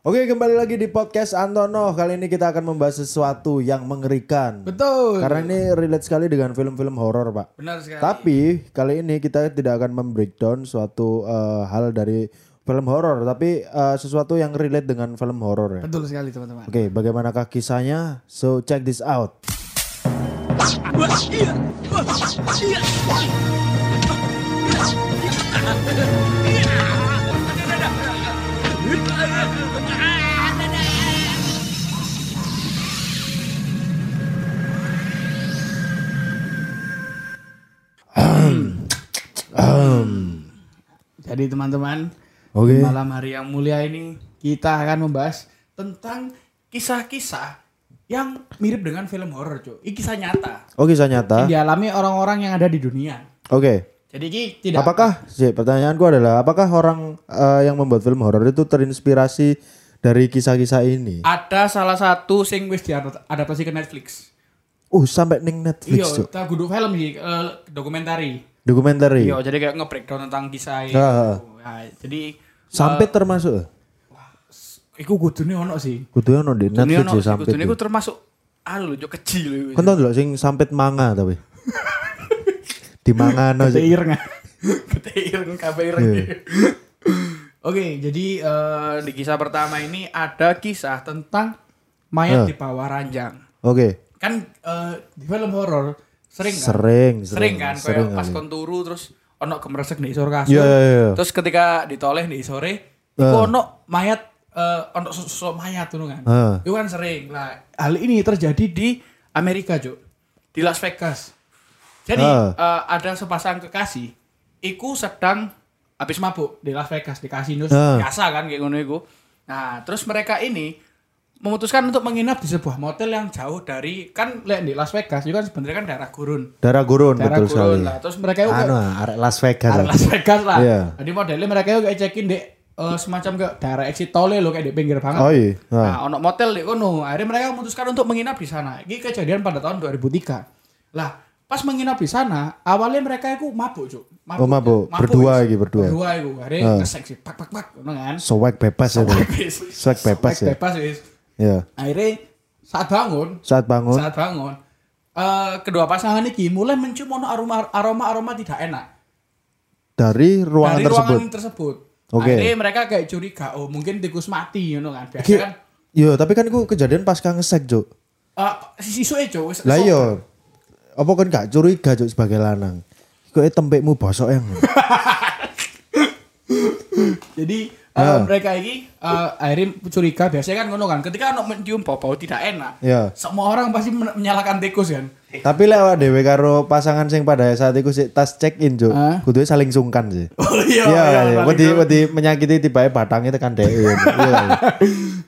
Oke kembali lagi di podcast Antono Kali ini kita akan membahas sesuatu yang mengerikan. Betul. Karena ini relate sekali dengan film-film horor pak. Benar sekali. Tapi kali ini kita tidak akan membreakdown suatu eh, hal dari film horor. Tapi eh, sesuatu yang relate dengan film horor ya. Betul sekali teman-teman. Oke bagaimanakah kisahnya? So check this out Jadi teman-teman, Oke. di malam hari yang mulia ini kita akan membahas tentang kisah-kisah yang mirip dengan film horor, cuy. Ini kisah nyata Oh kisah nyata yang dialami orang-orang yang ada di dunia. Oke Jadi ini tidak Apakah sih pertanyaanku adalah apakah orang eh, yang membuat film horor itu terinspirasi dari kisah-kisah ini? ada salah satu sing wis diadaptasi ke Netflix. Uh sampai ning Iya, Netflix Cuk. kita kudu film sih, eh, dokumentari. Dokumenter Iya, jadi kayak nge-breakdown tentang kisah itu. Ah. Nah, jadi Sampai termasuk iku kudune ono sih. kudu ono di Kudune Netflix ono ya sampai. kudune iku termasuk anu lho, kecil lho. Kan tau delok sing sampit manga tapi. di manga no sih. Keteir nggak? Keteir kabeh ireng. Iya. Oke, jadi eh, di kisah pertama ini ada kisah tentang mayat Eh. di bawah ranjang. Oke. Kan eh, di film horor sering kan? Sering, Sering, sering, kan sering kayak pas kali. kon turu terus ono gemresek di isor kasur. Iya, iya, iya. Terus ketika ditoleh di sore, iku ono mayat eh, ono sosok mayat tuh kan. Ah. Itu kan sering. Lah, hal ini terjadi di Amerika, Cuk. Di Las Vegas. Jadi Ah. eh, ada sepasang kekasih iku sedang habis mabuk di Las Vegas di kasino Ah. biasa kan kayak ngono iku. Nah, terus mereka ini memutuskan untuk menginap di sebuah motel yang jauh dari kan lek di Las Vegas itu kan sebenarnya kan daerah gurun. Darah gurun Daerah betul sekali. gurun lah. Terus mereka itu Anu arek Las Vegas. Arek. Las Vegas lah. Iya. Jadi modelnya mereka itu kayak check-in di eh, semacam ke daerah exit tol lo kayak di pinggir banget. Oh iya. Ah. Nah, ono motel di kono. Akhirnya mereka memutuskan untuk menginap di sana. Ini kejadian pada tahun 2003. Lah, pas menginap di sana, awalnya mereka itu mabuk, Cuk. Oh, mabuk. Berdua wis. iki, berdua. Berdua iku. Akhirnya ngesek sih, pak pak pak, ngono kan. Swag bebas ya. Swag bebas ya. Bebas. Ya. Akhirnya saat bangun, Saat bangun. saat bangun, eh, kedua pasangan ini mulai mencium aroma aroma aroma tidak enak dari ruangan dari tersebut. ruangan tersebut. Oke. Akhirnya mereka kayak curiga, oh mungkin tikus mati, you know kan. Biasa Ki- kan, Iya, tapi kan itu kejadian pas kang ngesek, Cuk. uh, si isu itu, wis Lah iya. Apa kan gak curiga Cuk sebagai lanang? Kok tempekmu bosok yang. Jadi. Uh, mereka ini uh, akhirnya curiga, biasanya kan ngono kan. Ketika ono mencium bau-bau tidak enak, ya. semua orang pasti men- menyalahkan tikus kan. Tapi lewat dewe karo pasangan sing pada saat itu sih tas check in Cuk. Ah. Kudunya saling sungkan sih. Oh Iya, iya. Wedi wedi menyakiti tiba batangnya tekan dhek. Iya. iya.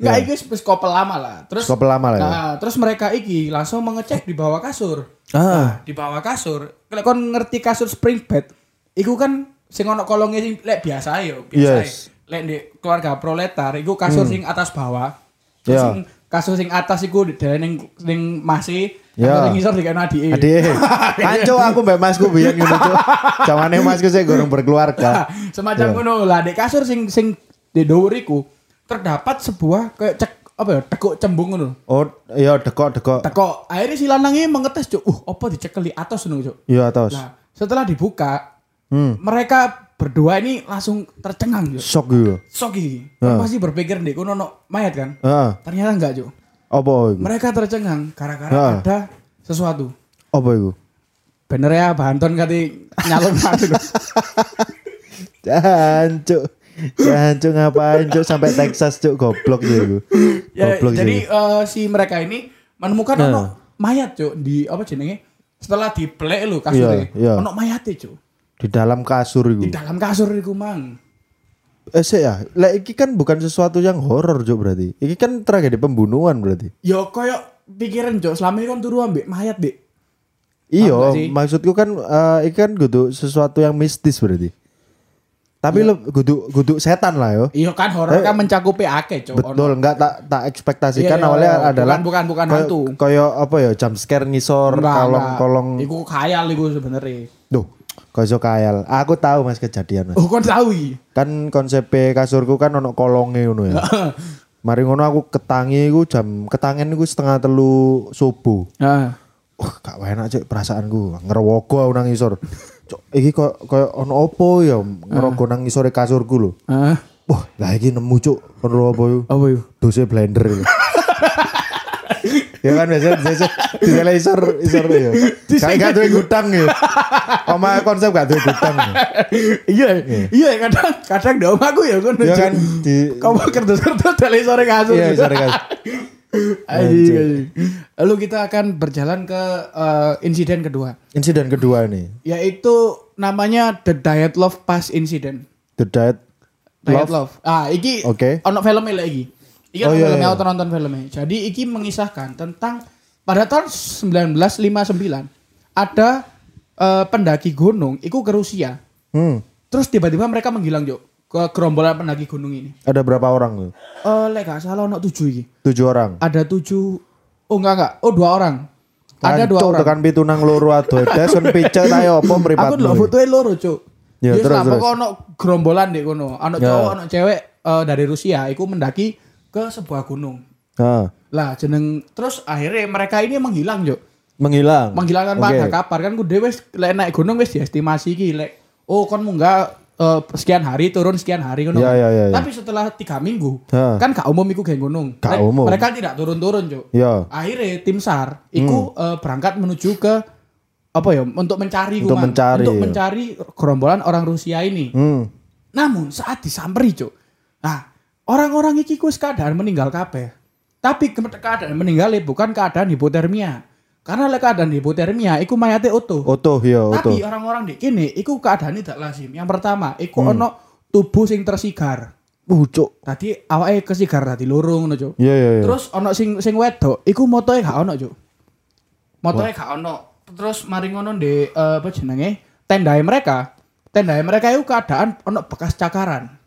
Enggak, iki wis couple lama lah. Terus Couple lama lah ya. Nah, terus mereka iki langsung mengecek di bawah kasur. Ah. Nah, di bawah kasur. Kalau kon ngerti kasur spring bed, iku kan sing ono kolongnya sing lek biasa yo, biasa. Yes. Lek di keluarga proletar iku kasur sing atas bawah. Hmm. Ya. sing kasur sing atas iku di ning ning masih Ya. sing ngisor dikene adike. Adik, kanco aku mbak masku biyen ngono Cuk. Jawane masku sih gorong berkeluarga. Semacam Ya. ngono lah di kasur sing sing di dhuwur iku terdapat sebuah kayak cek apa ya tekuk cembung ngono. Oh, iya dekok dekok. Teko akhirnya si lanang ini mengetes cuk. Uh, apa dicekel di atas ngono cuk. Iya atas. Nah, setelah dibuka, Hmm. mereka berdua ini langsung tercengang cuk. Shock gitu. Iki. Ah. Kan pasti berpikir nih, kono ono mayat kan? Heeh. Ternyata enggak cuk. Apa itu? Mereka tercengang gara-gara Ah. ada sesuatu. Apa itu? Bener ya, Banton kati nyalon lho. Jancuk. Jancuk ngapain cuk sampai Texas cuk goblok sih itu. ya, Goblok jadi eh, si mereka ini menemukan ono mayat cuk di apa jenenge? Setelah diplek lho kasurnya. Iya, iya. Ono mayate cuk. Di dalam kasur Di itu. dalam kasur iku mang. Eh sih ya, lah iki kan bukan sesuatu yang horor cuk berarti. Iki kan tragedi pembunuhan berarti. Yo koyo pikiran cuk, selama ini kan turu ambek mayat, Dik. Iya, gak sih? maksudku kan eh iki kan kudu sesuatu yang mistis berarti. Tapi lo kudu kudu setan lah yo. Iya kan horor Eh, kan mencakupi akeh, Cuk. Betul, enggak tak tak ekspektasikan Iya, iya, awalnya iya. adalah Bukan, bukan, bukan koyo- hantu. Koyo apa ya jump scare ngisor Enggak, kolong enggak. kolong. Iku khayal iku sebenarnya. Duh, koyo kayal. Aku tahu Mas kejadian Mas. Oh, kon tahu iki. Kan konsep kasurku kan ono kolongnya ngono ya. Mari ngono aku ketangi iku jam ketangen iku setengah telu subuh. Ah. Wah, gak enak cek perasaanku. Ngerowogo aku nang isor. Cok, iki kok koyo ono opo ya ngerogo nang isore kasurku lho. Ah. Wah, lah iki nemu cuk ono apa yo? Apa? Dose blender. ya kan biasa biasa di isor isor ya. Kayak gak duwe gudang ya. Oma konsep gak duwe gudang. ya. iya, iya kadang kadang di omahku ya kan. Ya kan di Kamu kertas-kertas dari sore kasur. Iya, isor kasur. Lalu kita akan berjalan ke eh, insiden kedua, Insiden kedua nih. yaitu namanya The Diet Love Pass Incident. The Diet Diet Love. Love. Ah, iki Oke. ono filmnya lagi. Iki Oh, iya, filmnya, iya. aku nonton filmnya. Jadi iki mengisahkan tentang pada tahun 1959 ada eh, pendaki gunung, iku ke Rusia. Hmm. Terus tiba-tiba mereka menghilang, Jok, ke gerombolan pendaki gunung ini. Ada berapa orang tuh? Eh, lek gak salah ono tujuh iki. Tujuh orang. Ada tujuh, oh enggak enggak, oh dua orang. Ada dua orang. tekan pitu nang loro ado desen picek ta yo apa Aku mripatmu. dulu fotonya loro, Cuk. Ya, Ya, terus, terus, pokoknya ono gerombolan deh kono. Ono Ya. cowok, ono cewek eh, dari Rusia, iku mendaki ke sebuah gunung. Ha, Lah jeneng terus akhirnya mereka ini menghilang, Cuk. menghilang. Menghilangkan Oke. pada kabar kan kudu wis lek naik gunung wis diestimasi iki lek oh kon munggah eh, sekian hari turun sekian hari ngono. Ya, ya, ya, ya. Tapi setelah tiga minggu Ha. kan gak umum iku geng gunung. Gak Lek- umum. Mereka tidak turun-turun, Cuk. Ya. Akhirnya tim SAR iku eh, berangkat menuju ke apa ya untuk mencari Untuk Kuman. mencari, untuk ya. mencari gerombolan orang Rusia ini. Hmm. Namun saat disamperi, Cuk. Nah, orang-orang iki kuwi keadaan meninggal kabeh. Tapi ke- keadaan meninggal bukan keadaan hipotermia. Karena lek keadaan hipotermia iku mayate utuh. Oto ya, oto. Tapi orang-orang di kini iku keadaan tidak lazim. Yang pertama, iku Hmm. ono tubuh sing tersigar. Uh, cuk. Tadi awake kesigar tadi loro ngono, Cuk. Iya, iya, iya. Terus ono sing sing wedok, iku motoe gak ono, Cuk. Motoe gak ono. Terus mari ngono di eh, apa jenenge? Tendae mereka. Tendae mereka itu keadaan ono bekas cakaran.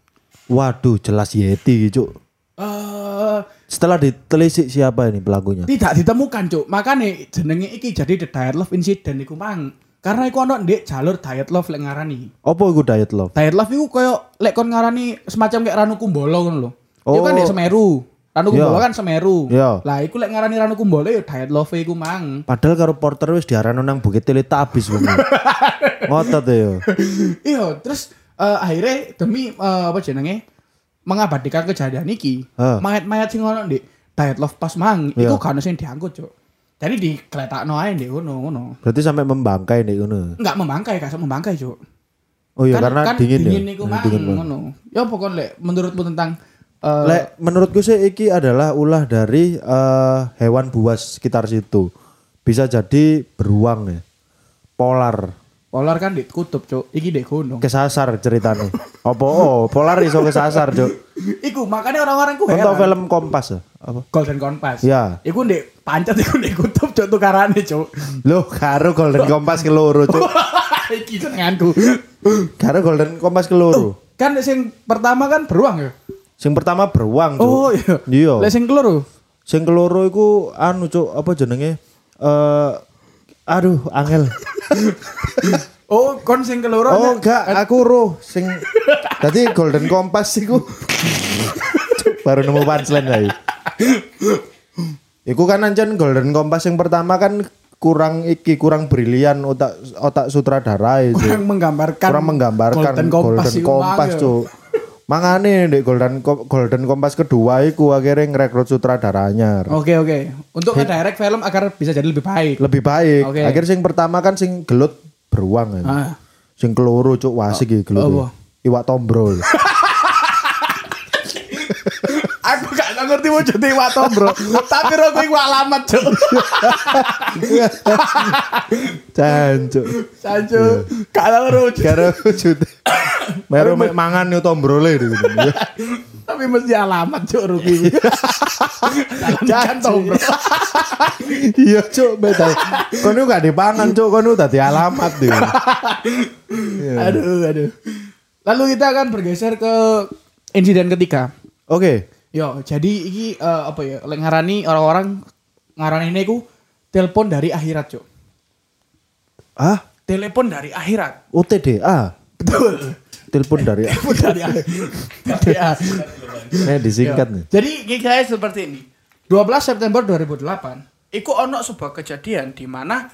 Waduh, jelas Yeti, cuk. Eh Setelah ditelisik siapa ini pelakunya? tidak ditemukan, Cuk. Makane jenenge iki jadi the diet love incident iku mang. Karena iku ono ndek jalur diet love lek ngarani. Apa iku diet love? Diet love iku koyo lek kon ngarani semacam kayak Ranu Kumbolo ngono lho. Iku kan Oh. ndek Semeru. Ranu Iya. Kumbolo kan Semeru. Iya. Lah iku lek ngarani Ranu Kumbolo ya diet love iku mang. Padahal karo porter wis diarano nang Bukit Teletabis wong. Ngotot ya. Iya, terus eh, akhirnya demi eh, apa jenenge mengabadikan kejadian iki, Hah. mayat-mayat sing ono ndek diet love pas mang, Iya. iku ono sing diangkut, Cuk. Jadi digeletakno ae ndek ngono ngono. Berarti sampai membangkai nih ngono. Enggak membangkai, gak membangkai, Cuk. Oh iya karena dingin, dingin ya. iku Nah, mang dingin ngono. Ya pokoknya menurutmu tentang eh, Lek menurutku sih iki adalah ulah dari eh, hewan buas sekitar situ. Bisa jadi beruang ya. Polar. Polar kan di kutub, Cuk. Iki ndek gunung. Kesasar ceritanya. Apa oh, polar iso kesasar, Cuk. Iku makanya orang-orang ku heran. film Kompas ya? Apa? Golden Compass. Ya. Iku ndek pancet iku ndek kutub, Cuk, tukarane, Cuk. Loh, karo Golden Kompas keloro, Cuk. Iki senenganku. Karo Golden Kompas keloro. Kan sing pertama kan beruang ya. Sing pertama beruang, Cuk. Oh iya. Iya. Lah sing keloro. Sing keloro iku anu, Cuk, apa jenenge? Eh aduh, angel. Oh, kon sing keloro. Oh enggak, aku roh sing Tadi Golden Kompas iku Cuk, baru nemu punchline lagi. Iku kan ancen Golden Kompas yang pertama kan kurang iki kurang brilian otak otak sutradara itu. kurang menggambarkan kurang menggambarkan Golden Compass, Golden mang, ya. Mangane di Golden Golden Kompas kedua iku akhirnya ngerekrut sutradaranya. Oke oke. Untuk ngedirect film agar bisa jadi lebih baik. Lebih baik. Oke. Akhirnya sing pertama kan sing gelut beruang ya. Ah. Sing keloro cuk wasik iki gelut. apa? Iwak tombro. Aku gak ngerti wujud Iwak Tombro, tapi roko iku alamat. Jancuk. Sancu, gak tahu wujud. Karo wujud. Meru mek mangan yo tombrole. Tapi mesti alamat, Cuk, Ruki. Jangan Tombro. Iya cuk beda. Kono gak dipangan cuk, kono dadi alamat tuh. Aduh, aduh. Lalu kita akan bergeser ke insiden ketiga. Oke. Yo, jadi iki eh, apa ya? Lek ngarani orang-orang ngarani ini ku telepon dari akhirat, Cuk. Ah, Telepon dari akhirat. UTDA. Betul. Telepon dari Telepon dari akhirat. Dari akhirat. Nek disingkat nih. Jadi kisahnya seperti ini. 12 September 2008, iku ono sebuah kejadian di mana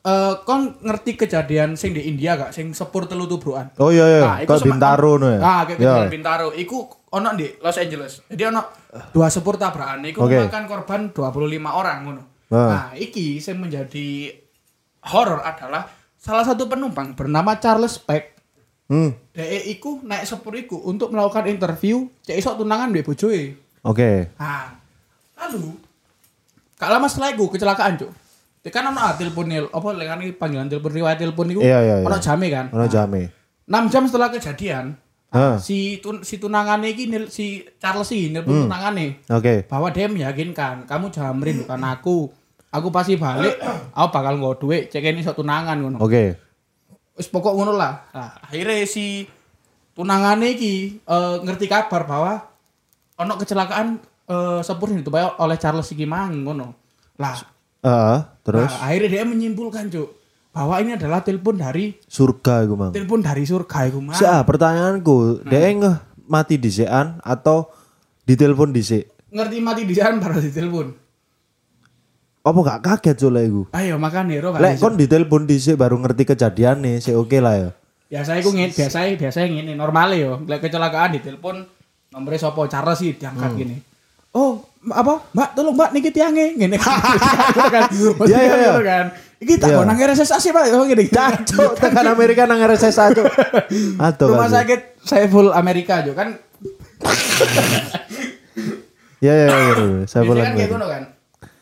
eh kon ngerti kejadian sing di India gak sing sepur telu tubrukan. Oh iya iya, iku kok sema- Bintaro no ya. Ah, kayak Ya. kejadian Bintaro. Iku ono di Los Angeles. Jadi ono dua sepur tabrakan. Iku Oke. memakan korban 25 orang ngono. Ah. Nah, iki sing menjadi horor adalah salah satu penumpang bernama Charles Peck. Hmm, Dhek iku naik sepur iku untuk melakukan interview cek iso tunangan mbek bojoe. oke. Nah, lalu gak lama setelah itu kecelakaan, Cuk. Kan ono telepon nil, apa lengane panggilan telepon riwayat telepon iku. Iya, iya, iya. Ono jame kan. Ono jame. 6 jam setelah kejadian, si tun, si tunangannya iki nil, si Charles Hmm. nelpon tunangannya oke. bahwa dia meyakinkan kamu jangan merindukan aku. Aku pasti balik, aku bakal nggo duit, cek ini sok tunangan ngono. Oke. Wis pokok ngono lah. Nah, akhirnya si tunangannya iki eh, ngerti kabar bahwa ono kecelakaan eh, sepur itu oleh Charles iki mang ngono. Lah, Heeh, terus nah, akhirnya dia menyimpulkan, Cuk, bahwa ini adalah telepon dari surga iku, Mang. telepon dari surga iku mang. Si ah, pertanyaanku, dia ngeh mati disikan atau ditelepon dhisik? Ngerti mati di jalan baru ditelepon. Apa gak kaget soalnya iku? Ayo makan Nero Lek kon ditelepon dhisik baru ngerti kejadian nih, sih oke lah ya. biasa iku ngene, biasa biasa ngene normal yo. Lek kecelakaan ditelepon nomornya sapa Charles sih diangkat gini. Oh, apa? Mbak, tolong Mbak niki tiange ngene. kan. Iya, iya, iya. Gitu kan. Iki tak Iya. nang RSSA sih, Pak. Oh, gini. Cuk, tekan Amerika nang RSSA cuk. Aduh. Rumah sakit Saiful Amerika jo kan. Ya ya ya. ya. Saya Biasanya boleh. kan kayak ngono kan.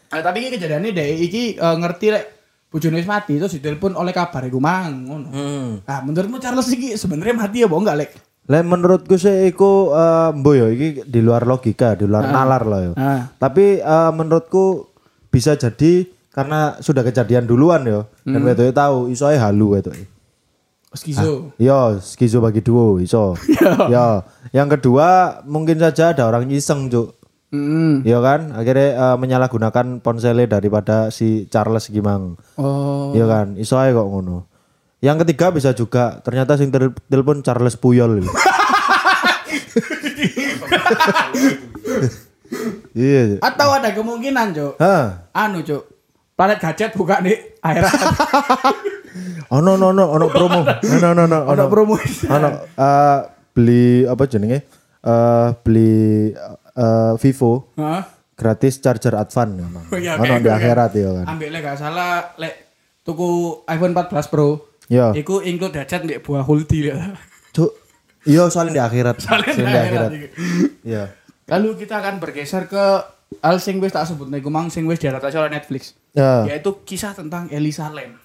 Nah, tapi iki kejadiannya deh iki eh, ngerti lek bojone mati terus ditelepon oleh kabar iku mang ngono. Hmm. Nah, menurutmu Charles iki sebenarnya mati ya bohong enggak, Lek? Lek menurutku sih iku eh, mbo yo iki di luar logika, di luar nalar lah yo. Ah. Tapi eh, menurutku bisa jadi karena sudah kejadian duluan yo. Dan Hmm. wedoke tahu iso ae halu wedoke. Skizo. Yo, skizo bagi duo iso. Yo. Yang kedua mungkin saja ada orang iseng, Cuk. Hmm. Iya kan? Akhirnya eh, menyalahgunakan ponselnya daripada si Charles Gimang. Oh. Iya kan? Iso ae kok ngono. Yang ketiga bisa juga ternyata sing telepon Charles Puyol. iya. Atau ada kemungkinan, Cuk. Anu, Cuk. Planet gadget buka di akhirat. Ono ono ono ono promo. Ono ono ono ono. Promo. Ono eh, beli apa jenenge? Eh beli eh, Vivo gratis charger Advan memang. Oh, iya, Ono di akhirat ya kan. Ambil lek gak salah lek tuku iPhone 14 Pro. Iya. Iku include gadget di buah huldi ya. Cuk. Iya soalnya di akhirat. Soalnya di akhirat. akhirat. Iya. Lalu kita akan bergeser ke hal sing wis tak sebut nih kumang sing wis diadaptasi oleh Netflix. Ya. Yaitu kisah tentang Elisa Lam.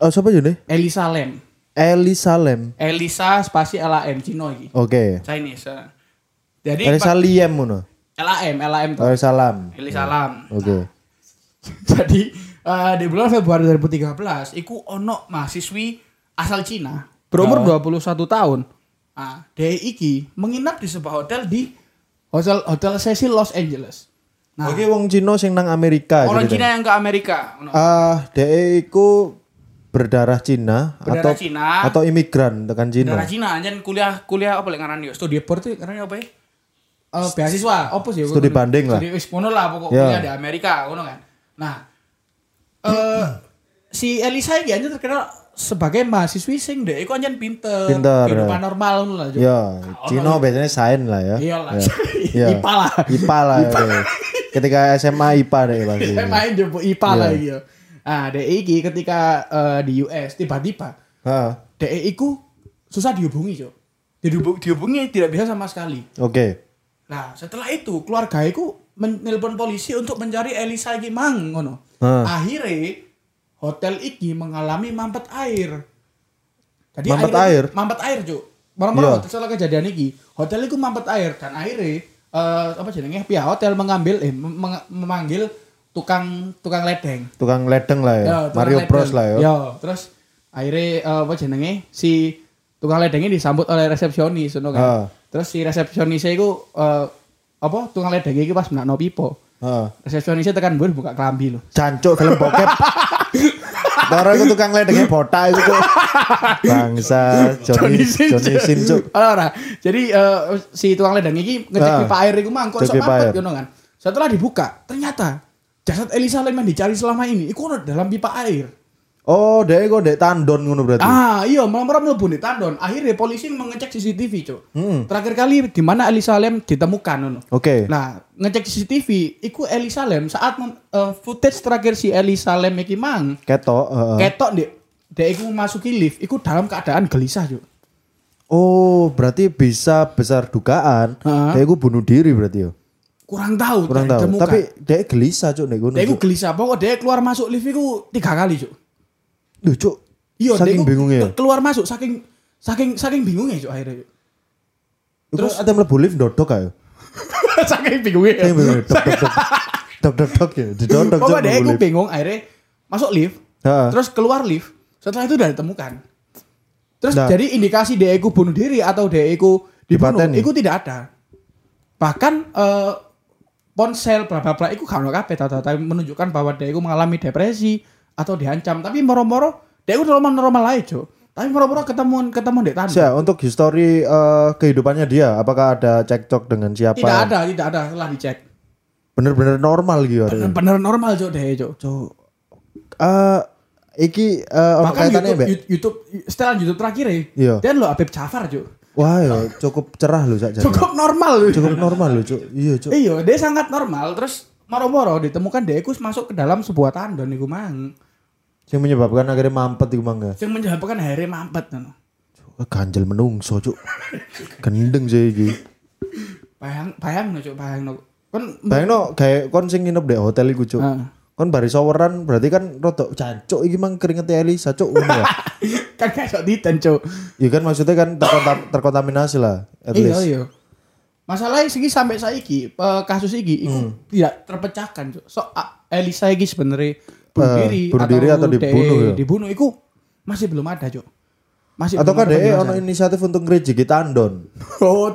Oh, siapa jadi? Elisa Lam. Eli Salem. Elisa spasi LAM Cino iki. Oke. Chinese. eh. Jadi Eli Saliem ngono. LAM, LAM tuh. Oh, salam. Elisa Lam. Oke. Jadi eh, di bulan Februari 2013 iku ono mahasiswi asal Cina berumur 21 tahun. Nah, dia iki menginap di sebuah hotel di hotel hotel Cecil Los Angeles. Nah, Oke, wong Cina sing nang Amerika. orang ceritanya. Cina yang ke Amerika. Ah, dhek iku berdarah Cina Berdarah atau Cina. atau imigran tekan Cina. Darah Cina anjen kuliah kuliah apa lek ngaran yo? Studi abroad ngaran apa ya? Eh beasiswa, apa sih? Studi banding lah. Studi wis ngono lah pokok Ya. kuliah di Amerika, ngono kan. Nah, eh si Elisa iki anjen terkenal sebagai mahasiswi sing dek iku anjen pinter, Pinter, kehidupan ya. normal lah. Cuk. Ya, Cina biasanya sain lah ya. Iya lah. Ya. IPA lah. IPA lah. ya. Ketika SMA IPA deh pasti. Main jopo IPA Iya. lah yo. Ah, iki ketika eh, di US tiba-tiba dek iku susah dihubungi, Cuk. Dihubungi, dihubungi tidak bisa sama sekali. Oke. Nah, setelah itu keluarga iku menelpon polisi untuk mencari Elisa iki mang ngono. Hah. Akhirnya hotel iki mengalami mampet air. Jadi Mampet air? Mampet air, Cuk. Malam-malam Iya. setelah kejadian iki, hotel iku mampet air dan akhirnya eh apa jenenge pihak hotel mengambil eh mem- memanggil tukang tukang ledeng. Tukang ledeng lah ya. Ya, tukang Mario ledeng. Bros lah ya. Ya, terus akhirnya eh, apa jenenge si tukang ledengnya disambut oleh resepsionis ngono kan. Ah. Terus si resepsionisnya itu eh, apa tukang ledengnya iki pas menakno pipo. Heeh. Resepsionisnya tekan bur buka kelambi lho. Jancuk film bokep. Orang itu tukang ledengnya botak itu Cuk. Bangsa Johnny Johnny Sin Cuk. Ora, ora. Jadi eh, si tukang ledeng iki ngecek pipa air iku mang kok Cek sok mampet ngono kan. Setelah dibuka, ternyata jasad Elisa Lam yang dicari selama ini iku ono dalam pipa air. Oh, dek kok dek tandon ngono berarti. Ah, iya, malam-malam mlebu di tandon. Akhirnya polisi mengecek CCTV, Cuk. Hmm. Terakhir kali di mana Elisa Lam ditemukan ngono. Oke. Nah, ngecek CCTV, iku Elisa Lam saat eh, footage terakhir si Elisa Lam iki mang Ketok, heeh. ketok dek dek iku memasuki lift, iku dalam keadaan gelisah, Cuk. Oh, berarti bisa besar dugaan. Heeh. Dek iku bunuh diri berarti ya. Kurang tahu, Kurang tahu. ditemukan. Tapi dek gelisah cuk nek ngono. Dia iku Cuk. gelisah, pokok dia keluar masuk lift iku tiga kali, Cuk. Duh, cuk. Iya, saking iku bingungnya. ya? ke- Keluar masuk saking saking saking bingungnya, Cuk, akhirnya. Cuk. Terus ada mlebu lift dodok ayo. saking bingungnya. Saking bingungnya. Dok dok dok. Dok dok dok ya. Didodok cuk. Pokoknya lift. bingung, akhirnya masuk lift, Heeh. terus keluar lift, setelah itu udah ditemukan. Terus Nah. jadi indikasi dia iku bunuh diri atau dia iku dibunuh, Dipateni. iku tidak ada. Bahkan eh, ponsel bla bla bla iku gak ono kabeh menunjukkan bahwa dia iku mengalami depresi atau diancam, tapi moro-moro dia iku normal-normal aja, Cuk. Tapi moro-moro ketemu ketemu di tanah. Sia, untuk history eh, kehidupannya dia, apakah ada cekcok dengan siapa? Tidak ada, tidak ada, setelah dicek. Bener-bener normal gitu. hari ini. Bener normal, Cuk, dia, Cuk. Cuk. Eh, iki ono Bahkan kaitannya, YouTube? YouTube, YouTube, setelan YouTube terakhir ya. Iya. Dan lo Habib Jafar, Cuk. Wah, ya cukup cerah loh sakjane. Cukup normal. Cuk. Cukup normal loh, Cuk. Iya, Cuk. Iya, dia sangat normal. Terus moro-moro ditemukan dia masuk ke dalam sebuah tandon iku mang. Yang menyebabkan akhirnya mampet iku mangga. Yang menyebabkan akhirnya mampet ngono. Ganjel menungso, Cuk. Gendeng sih iki. Bayang bayang no, Cuk, bayang no. Kon Bayangno kayak kon sing nginep di hotel iku, Cuk. Ah. Kon bari showeran berarti kan rodok cancuk iki mang keringet Elisa, Cuk. Ya. kan gak iso diten, Cuk. Iya kan maksudnya kan terkontam- terkontaminasi lah at Iya, iya. Masalahnya segi sampai saiki kasus iki iku Hmm. tidak terpecahkan, Cuk. So a- Elisa iki sebenarnya bunuh Eh, diri bunuh diri atau DE dibunuh ya? Dibunuh iku masih belum ada, Cuk. Masih Atau kan deh ono inisiatif untuk ngerejeki tandon. Oh,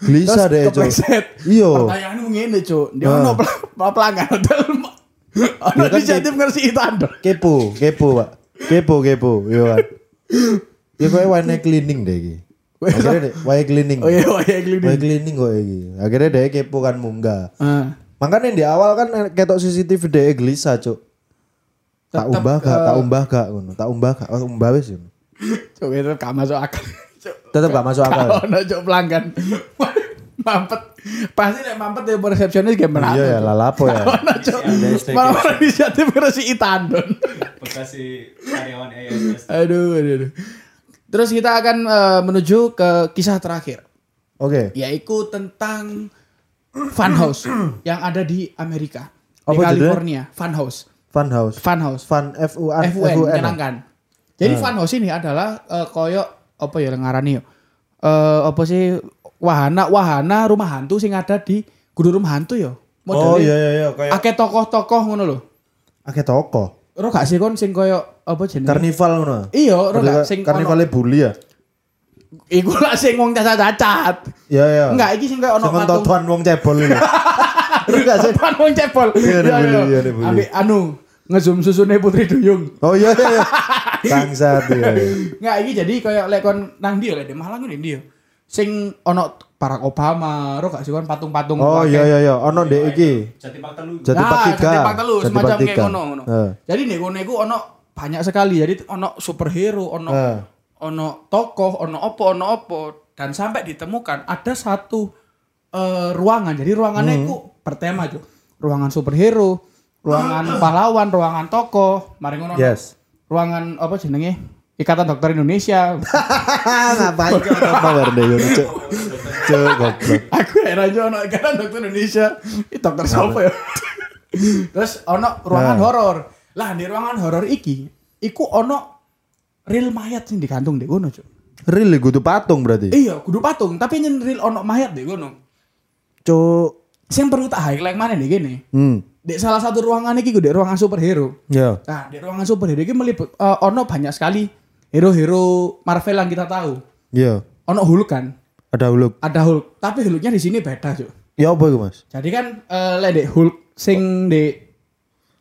Gelisah deh, kepleset. Iya. Pertanyaanmu ngene, Cuk. Dia Ah. ono pel- pel- pelanggan hotel. Ono kan, inisiatif ngersi tandon. Kepo, kepo, Pak. Kepo, kepo. Yo kan. Ya kowe wine cleaning deh iki. Akhirnya deh, wine cleaning. Oh iya, iya klinik. Wine cleaning kok iki. Akhirnya deh kepo kan munggah. Ah. Makanya di awal kan ketok CCTV deh gelisah, Cuk. Tak umbah gak, eh, tak umbah gak ngono. Tak umbah gak, oh, umbah wis ngono. Cuk, itu gak masuk akal. Tetep gak masuk akal. Kalau ono cuk pelanggan. mampet. Pasti nek mampet ya resepsionis game menato. Iya ya, lalapo ya. Ono cuk. Malah inisiatif ngersi tandon. Bekasi karyawan aduh, aduh, aduh. Terus kita akan eh, menuju ke kisah terakhir. Oke. yaitu tentang funhouse yang ada di Amerika di Apa? California funhouse Funhouse. funhouse Fun F U N FUN menyenangkan jadi funhouse ini adalah eh, koyo apa ya ngarani yo Eh, apa sih wahana wahana rumah hantu sing ada di guru rumah hantu yo Oh iya iya iya kayak akeh tokoh-tokoh ngono lho akeh toko. ro gak sih kon sing koyo apa jenenge Karnival ngono. iya ro gak sing Karnivalnya bully ya. iku lah sing wong cacat-cacat Iya iya. enggak iki sing koyo ono Sing patung totoan wong cebol iki. Terus gak sih? Pan wong cepol. Iya, Iya, iya. iya, anu ngezoom susune Putri Duyung. Oh iya iya. iya. Bangsat ya. Nggak iki jadi kayak lek kon nang ndi ya, lek di Malang ini ndi ya. Sing ono Barack Obama, ro gak sih kon patung-patung Oh iya iya iya. Ono ndek iki. Jati Pak Telu. Jati Pak Nah, Tiga. Jati Pak Telu, semacam kayak ngono ngono. Jadi nek kono iku ono banyak sekali. Jadi ono superhero, ono ono tokoh, ono opo, ono opo dan sampai ditemukan ada satu eh, ruangan. Jadi ruangannya Hmm. itu bertema tuh. Ruangan superhero, ruangan pahlawan, ruangan tokoh, mari ngono. Yes. Ruangan apa jenenge? Ikatan Dokter Indonesia. Ngapain kok power deh yo cuk. Cuk goblok. Aku heran aja ono Ikatan Dokter Indonesia. Itu dokter siapa ya? Terus ono ruangan Nah. horor. Lah di ruangan horor iki, iku ono real mayat sing digantung di kono, Cuk. Real iku tuh patung berarti. Iya, kudu patung, tapi nyen real ono mayat di kono. Cuk. Sing perlu tak highlight mana nih gini. Hmm. Di salah satu ruangan iki di ruangan superhero. Ya. Nah, di ruangan superhero iki meliput eh, ono banyak sekali hero-hero Marvel yang kita tahu. Ya. Ono Hulk kan, Ada Hulk. ada Hulk, tapi Hulknya di sini beda, Cuk. Ya apa Mas? Jadi kan eh lek dek Hulk sing di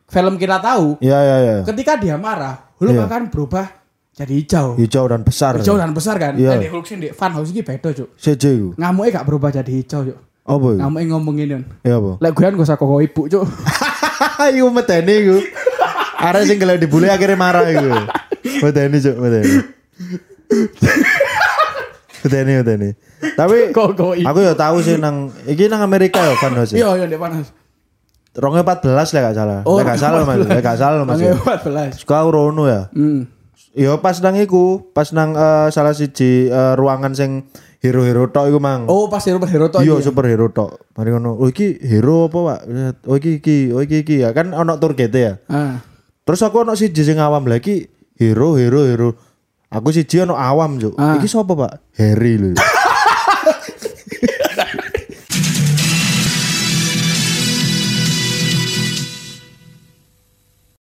film kita tahu Iya iya iya. ketika dia marah Hulk Iya. akan berubah jadi hijau. Hijau dan besar. Hijau dan besar kan. Iya. Iya. Hulk sing di Funhouse iki beda. CJ iku. Ngamuknya gak berubah jadi hijau, Cuk. Apa iku? Ngamuknya ngomong ini. Ya apa? Lek gue gak usah koko ibu, Cuk. Iku medeni iku. Arek sing gelek dibully akhirnya marah iku. Medeni cuk, medeni. Medeni medeni. Tapi Koko ibu. aku ya tahu sih nang iki nang Amerika ya Van Hose. Iya, iya di Funhouse. Rongnya 14 lah gak salah. Lek gak salah Mas, gak salah Mas. ya. 14. Suka rono ya. Hmm. Yo pas nang iku, pas nang eh, salah siji eh, ruangan sing hero-hero tok iku mang. Oh, pas hero hero to Iya iya. superhero tok. Mari ngono. Oh iki hero apa, Pak? Oh iki iki, oh iki iki ya. Kan ono targete ya. Ah. Terus aku ono siji sing awam lagi hero hero hero. Aku siji ono awam, Cuk. Ah. Iki sapa, Pak? Harry lho.